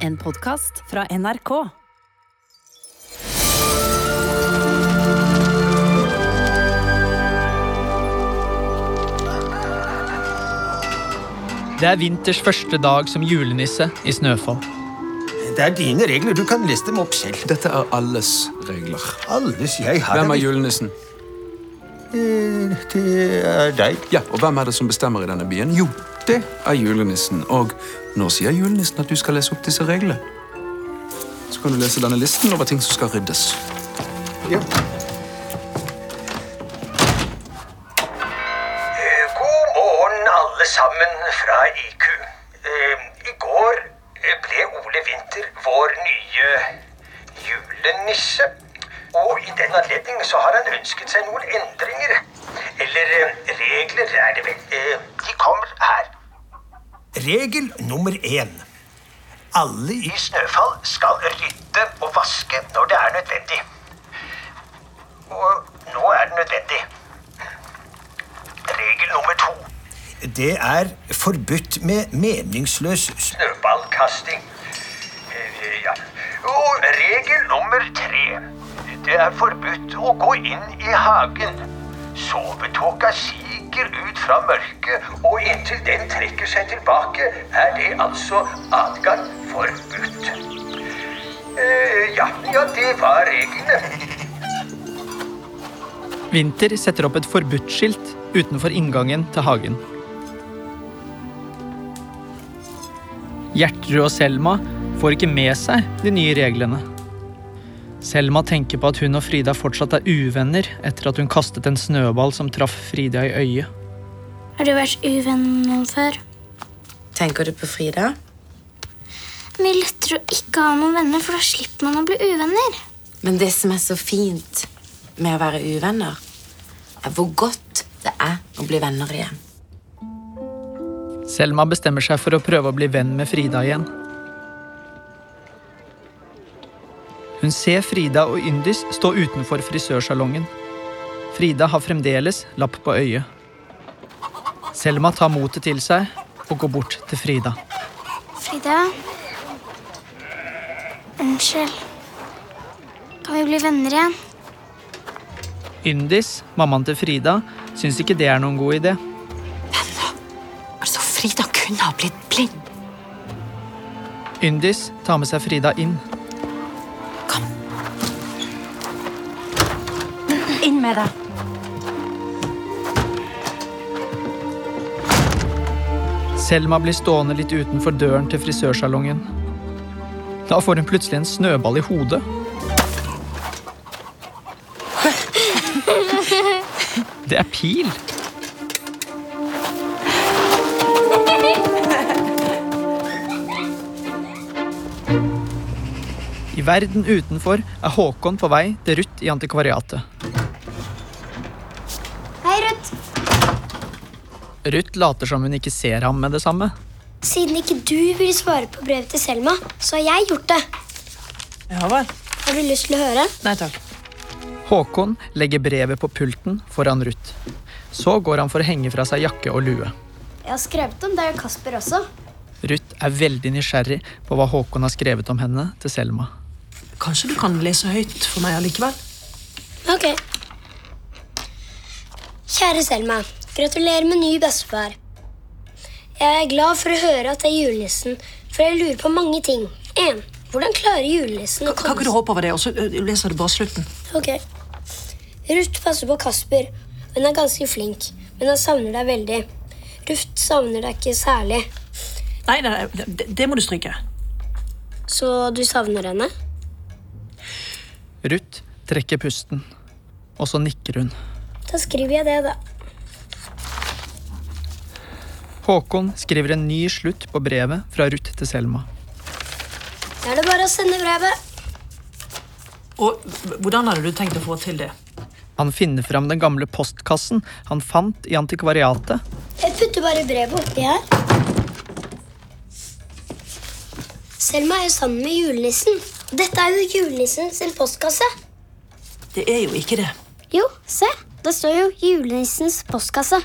En podkast fra NRK. Det er vinters første dag som julenisse i Snøfall. Det er dine regler. Du kan liste dem opp selv. Dette er alles regler. Alles jeg har Hvem er julenissen? Eh, Det er deg. Ja, og hvem er det som bestemmer i denne byen? Jo, det er julenissen. Og nå sier julenissen at du skal lese opp disse reglene. Så kan du lese denne listen over ting som skal ryddes. Ja. Regel nummer én. Alle i Snøfall skal rydde og vaske når det er nødvendig. Og nå er det nødvendig. Regel nummer to. Det er forbudt med meningsløs snøballkasting. Eh, Ja. Og regel nummer tre. Det er forbudt å gå inn i hagen. Sovetåka siger ut fra mørket, og inntil den trekker seg tilbake, er det altså adgang forbudt. Eh, Ja, ja, det var reglene. Vinter setter opp et forbudt-skilt utenfor inngangen til hagen. Gjertrud og Selma får ikke med seg de nye reglene. Selma tenker på at hun og Frida fortsatt er uvenner etter at hun kastet en snøball som traff Frida i øyet. Har du vært uvenn med noen før? Tenker du på Frida? Mye er lettere å ikke ha noen venner, for da slipper man å bli uvenner. Men det som er så fint med å være uvenner, er hvor godt det er å bli venner igjen. Selma bestemmer seg for å prøve å bli venn med Frida igjen. Hun ser Frida og Yndis stå utenfor frisørsalongen. Frida har fremdeles lapp på øyet. Selma tar motet til seg og går bort til Frida. Frida? Unnskyld. Kan vi bli venner igjen? Yndis, mammaen til Frida, syns ikke det er noen god idé. Venner? Altså, Frida kunne ha blitt blind. Yndis tar med seg Frida inn. Med deg. Selma blir stående litt utenfor døren til frisørsalongen. Da får hun plutselig en snøball i hodet. Det er pil. I verden utenfor er Håkon på vei til Ruth i antikvariatet. Hei, Ruth. Ruth later som hun ikke ser ham med det samme. Siden ikke du vil svare på brevet til Selma, så har jeg gjort det. Ja vel. Har du lyst til å høre? Nei takk. Håkon legger brevet på pulten foran Ruth. Så går han for å henge fra seg jakke og lue. Jeg har skrevet om deg og Kasper også. Ruth er veldig nysgjerrig på hva Håkon har skrevet om henne til Selma. Kanskje du kan lese høyt for meg allikevel? Ok. Kjære Selma. Gratulerer med ny bestefar. Jeg er glad for å høre at det er julenissen, for jeg lurer på mange ting. En, Hvordan klarer julenissen å komme Kan ikke du hoppe over det, og så leser du bare slutten? Ok. Ruth passer på Kasper. Hun er ganske flink, men han savner deg veldig. Ruth savner deg ikke særlig, Nei, nei, nei det, det må du stryke. så du savner henne? Ruth trekker pusten, og så nikker hun. Da skriver jeg det, da. Håkon skriver en ny slutt på brevet fra Ruth til Selma. Da er det bare å sende brevet. Og hvordan hadde du tenkt å få til det? Han finner fram den gamle postkassen han fant i antikvariatet. Jeg putter bare brevet oppi her. Selma er jo sammen med julenissen. Dette er jo julenissen sin postkasse. Det er jo ikke det. Jo, se. Det står jo julenissens postkasse.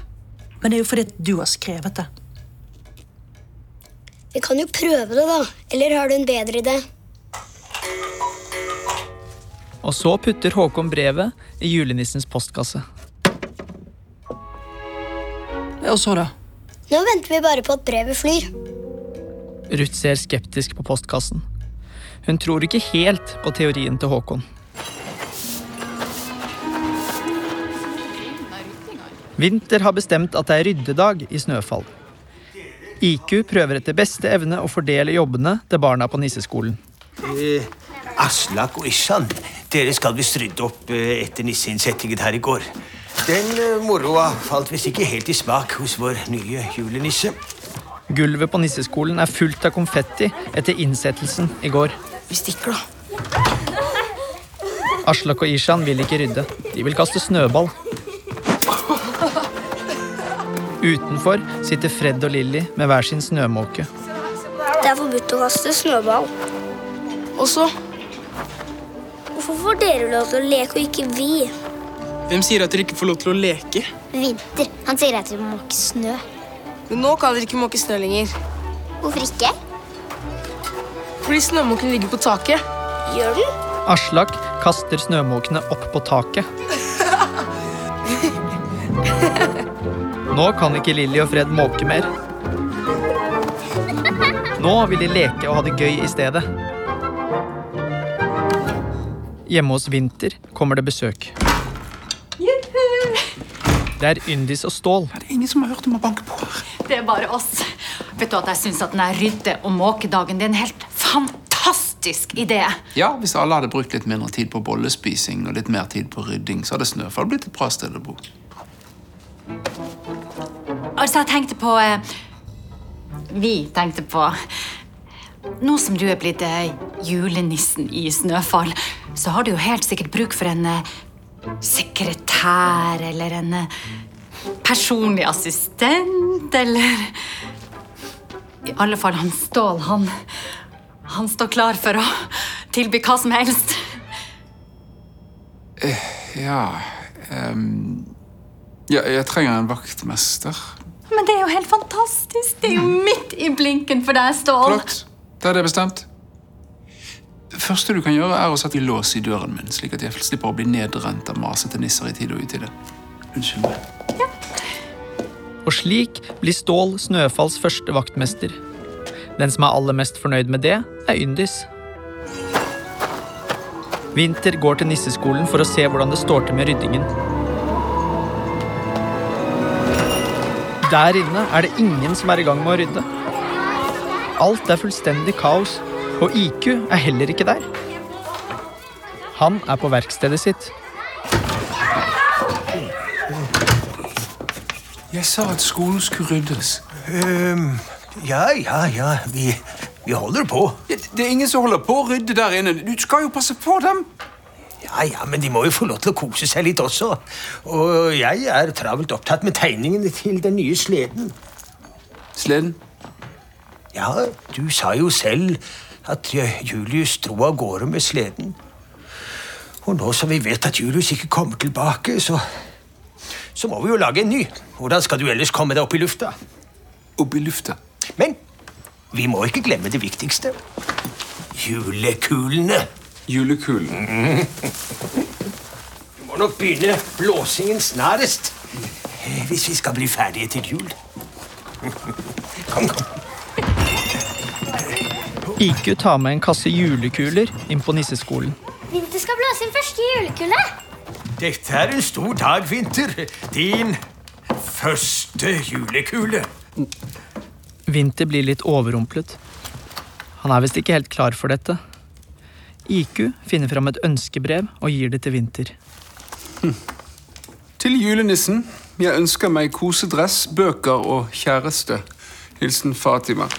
Men det er jo fordi du har skrevet det. Vi kan jo prøve det, da. Eller har du en bedre idé? Og så putter Håkon brevet i julenissens postkasse. Og så, da? Nå venter vi bare på at brevet flyr. Ruth ser skeptisk på postkassen. Hun tror ikke helt på teorien til Håkon. Vinter har bestemt at det er ryddedag i Snøfall. IQ prøver etter beste evne å fordele jobbene til barna på nisseskolen. Eh, Aslak og Ishan, dere skal visst rydde opp eh, etter nisseinnsettingen her i går. Den eh, moroa falt visst ikke helt i smak hos vår nye julenisse. Gulvet på nisseskolen er fullt av konfetti etter innsettelsen i går. Vi stikker, da. Aslak og Ishan vil ikke rydde. De vil kaste snøball. Utenfor sitter Fred og Lilly med hver sin snømåke. Det er forbudt å kaste snøball. Og så? Hvorfor får dere lov til å leke, og ikke vi? Hvem sier at dere ikke får lov til å leke? Vinter. Han sier at vi må måke snø. Men nå kan dere ikke måke snø lenger. Hvorfor ikke? Fordi snømåken ligger på taket. Gjør den? Aslak kaster snømåkene opp på taket. Nå kan ikke Lilly og Fred måke mer. Nå vil de leke og ha det gøy i stedet. Hjemme hos Vinter kommer det besøk. Det er Yndis og Stål. Det er ingen som har hørt om å banke på. Det er bare oss. Vet du at jeg syns at den er rydde- og måkedagen det er en helt fantastisk idé. Ja, Hvis alle hadde brukt litt mindre tid på bollespising og litt mer tid på rydding, så hadde Snøfall blitt et bra sted å bo. Altså, jeg tenkte på eh, Vi tenkte på Nå som du er blitt eh, julenissen i Snøfall, så har du jo helt sikkert bruk for en eh, sekretær eller en personlig assistent eller I alle fall han Stål, han Han står klar for å tilby hva som helst. Ja um, ja, Jeg trenger en vaktmester. Men det er jo helt fantastisk! Det er jo midt i blinken for deg, Stål. Flott. Da er det bestemt. Det første du kan gjøre, er å sette lås i døren min, slik at jeg slipper å bli nedrent av masete nisser i tide og utide. Unnskyld meg. Ja. Og slik blir Stål Snøfalls første vaktmester. Den som er aller mest fornøyd med det, er Yndis. Vinter går til nisseskolen for å se hvordan det står til med ryddingen. Der inne er det ingen som er i gang med å rydde. Alt er fullstendig kaos, og IQ er heller ikke der. Han er på verkstedet sitt. Jeg sa at skolen skulle ryddes. Um, ja, ja, ja. Vi, vi holder på. Det, Det er ingen som holder på å rydde der inne. Du skal jo passe på dem. Ja, ja, men de må jo få lov til å kose seg litt også. Og jeg er travelt opptatt med tegningene til den nye sleden. Sleden? Ja, du sa jo selv at Julius dro av gårde med sleden. Og nå som vi vet at Julius ikke kommer tilbake, så, så må vi jo lage en ny. Hvordan skal du ellers komme deg opp i lufta? Opp i lufta. Men vi må ikke glemme det viktigste. Julekulene. Julekulen. Vi må nok begynne blåsingen snarest. Hvis vi skal bli ferdige til jul. Kom, kom. IQ tar med en kasse julekuler inn på nisseskolen. Vinter skal blåse sin første julekule. Dette er en stor dag, Vinter. Din første julekule. Vinter blir litt overrumplet. Han er visst ikke helt klar for dette. IQ finner fram et ønskebrev og gir det til Vinter. Til julenissen. Jeg ønsker meg kosedress, bøker og kjæreste. Hilsen Fatima.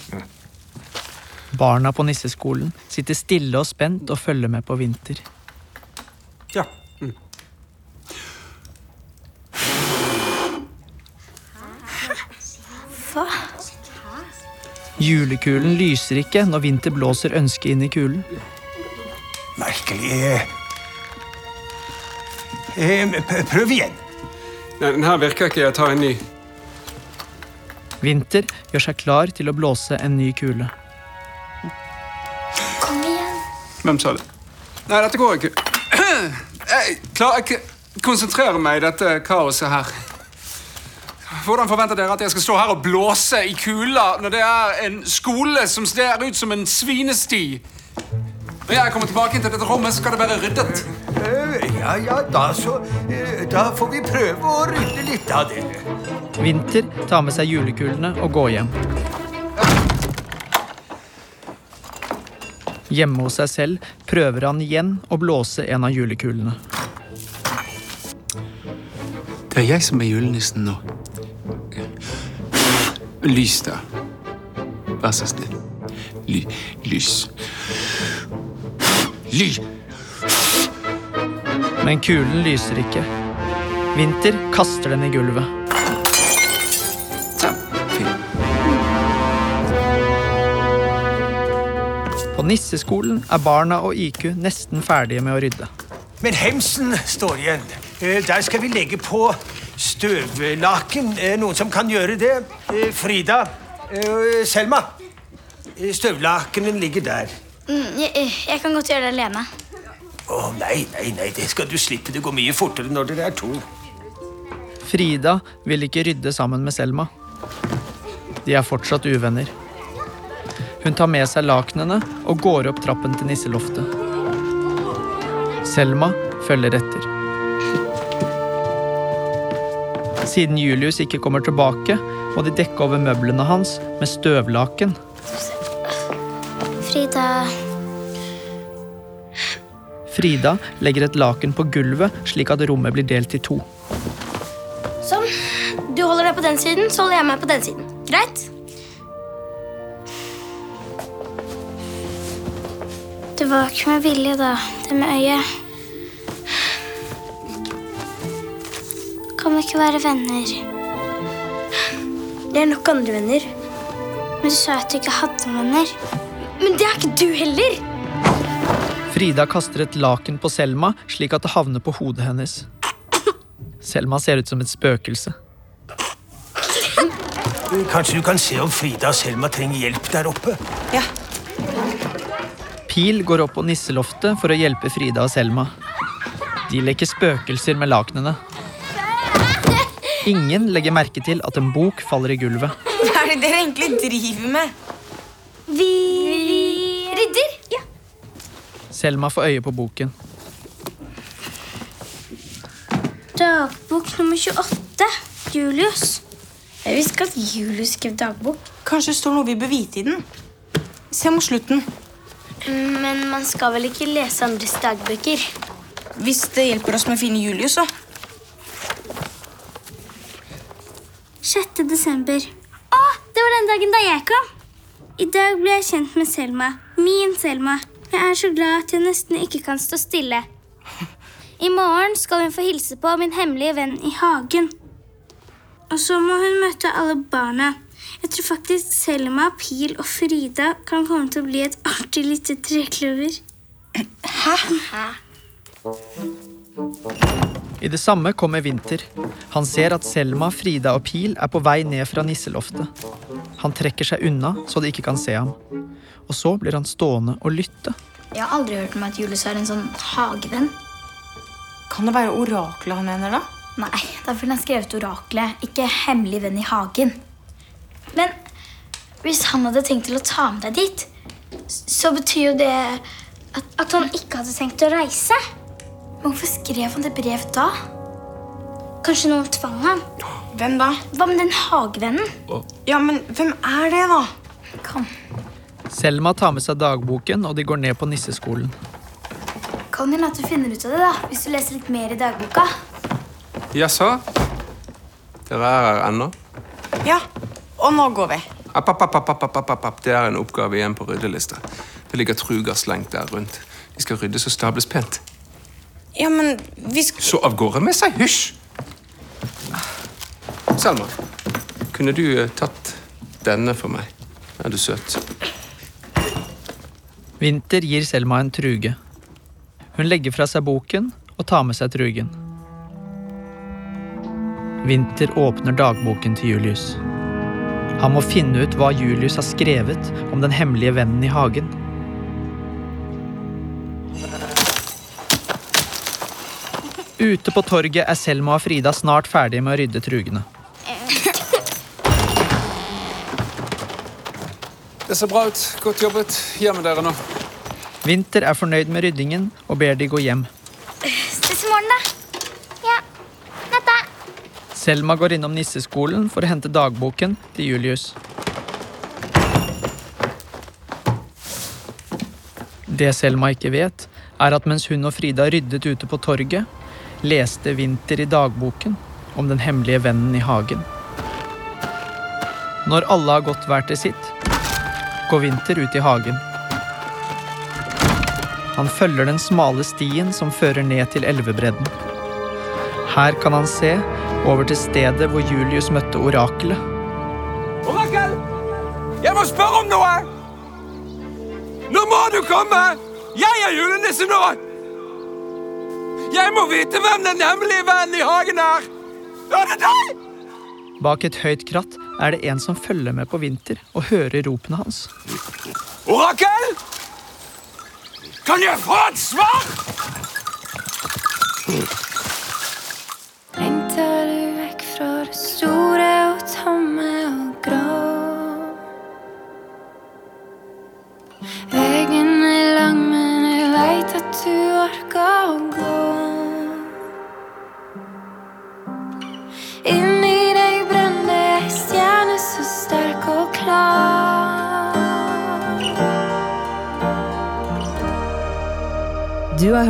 Barna på nisseskolen sitter stille og spent og følger med på Vinter. Ja. Hva? Julekulen lyser ikke når Vinter blåser ønsket inn i kulen. Merkelig. Eh, prøv igjen. Nei, den her virker ikke. Jeg tar en ny. Vinter gjør seg klar til å blåse en ny kule. Kom igjen. Hvem sa det? Nei, dette går ikke. Jeg klarer ikke konsentrere meg i dette kaoset her. Hvordan forventer dere at jeg skal stå her og blåse i kuler når det er en skole som ser ut som en svinesti? Når jeg kommer tilbake til dette rommet, skal det være ryddet. Eh, Ja, ja, da så eh, Da får vi prøve å rydde litt av det. Vinter tar med seg julekulene og går hjem. Hjemme hos seg selv prøver han igjen å blåse en av julekulene. Det er jeg som er julenissen nå. Lys, da. Vær så snill. Ly lys. Ly... Men kulen lyser ikke. Vinter kaster den i gulvet. På nisseskolen er barna og IQ nesten ferdige med å rydde. Men hemsen står igjen. Eh, Der skal vi legge på støvlaken. Eh, Noen som kan gjøre det? Eh, Frida. Selma. Støvlakenen ligger der. Mm, jeg, jeg kan godt gjøre det alene. Å, nei, nei, nei, det skal du slippe. Det går mye fortere når dere er to. Frida vil ikke rydde sammen med Selma. De er fortsatt uvenner. Hun tar med seg lakenene og går opp trappen til nisseloftet. Selma følger etter. Siden Julius ikke kommer tilbake, må de dekke over møblene hans med støvlaken. Frida Frida legger et laken på gulvet slik at rommet blir delt i to. Sånn. Du holder deg på den siden, så holder jeg meg på den siden. Greit? Det var ikke med vilje, da, det med øyet. Kan vi ikke være venner? Det er nok andre venner. Men du sa at du ikke hadde venner. Men det er ikke du heller! Frida kaster et laken på Selma slik at det havner på hodet hennes. Selma ser ut som et spøkelse. Kanskje du kan se om Frida og Selma trenger hjelp der oppe? Ja. Pil går opp på nisseloftet for å hjelpe Frida og Selma. De leker spøkelser med lakenene. Ingen legger merke til at en bok faller i gulvet. Hva er det dere egentlig driver med? Vi, rydder. Ja. Selma får øye på boken. Dagbok nummer 28. Julius. Jeg visste ikke at Julius skrev dagbok. Kanskje det står noe vi bør vite i den. Se mot slutten. Men man skal vel ikke lese andres dagbøker? Hvis det hjelper oss med å finne Julius, så. 6. desember. Å, det var den dagen da jeg kom. I dag ble jeg kjent med Selma. Min Selma. Jeg er så glad at jeg nesten ikke kan stå stille. I morgen skal hun få hilse på min hemmelige venn i hagen. Og så må hun møte alle barna. Jeg tror faktisk Selma, Pil og Frida kan komme til å bli et artig lite trekløver. Hæ? I det samme kommer Vinter. Han ser at Selma, Frida og Pil er på vei ned fra nisseloftet. Han trekker seg unna så de ikke kan se ham. Og så blir han stående og lytte. Jeg har aldri hørt om at Julius er en sånn hagevenn. Kan det være oraklet han mener, da? Nei, derfor har han skrevet oraklet, ikke hemmelig venn i hagen. Men hvis han hadde tenkt til å ta med deg dit, så betyr jo det at, at han ikke hadde tenkt å reise. Men hvorfor skrev han det brevet da? Kanskje noen tvang ham? Hvem da? Hva med den hagevennen? Ja, men hvem er det, da? Kom, Selma tar med seg dagboken, og de går ned på nisseskolen. kan hende at du finner ut av det da, hvis du leser litt mer i dagboka. Jaså? Dere er her ennå? Ja, og nå går vi. App, app, app, app, app, app, app, app. Det er en oppgave igjen på ryddelista. Det ligger truger slengt der rundt. De skal ryddes og stables pent. Ja, men vi sk... Så av gårde med seg. Hysj! Selma, kunne du eh, tatt denne for meg? Er du søt? Vinter gir Selma en truge. Hun legger fra seg boken og tar med seg trugen. Vinter åpner dagboken til Julius. Han må finne ut hva Julius har skrevet om den hemmelige vennen i hagen. Ute på torget er Selma og Frida snart ferdige med å rydde trugene. Det ser bra ut. Godt jobbet. Hjem med dere nå. Winter er fornøyd med ryddingen og ber de gå hjem. Ses i morgen, da. Ja. Natta. Selma går innom nisseskolen for å hente dagboken til Julius. Det Selma ikke vet, er at mens hun og Frida ryddet ute på torget, leste Winter i dagboken om den hemmelige vennen i hagen. Når alle har gått hver til sitt, går Winter ut i hagen. Han følger den smale stien som fører ned til elvebredden. Her kan han se over til stedet hvor Julius møtte orakelet. Orakel! Jeg må spørre om noe! Nå må du komme! Jeg er julenissen nå! Jeg må vite hvem den hemmelige vennen i hagen er! Er det deg? Bak et høyt kratt er det en som følger med på Vinter og hører ropene hans. Orakel! Kan jeg få et svar?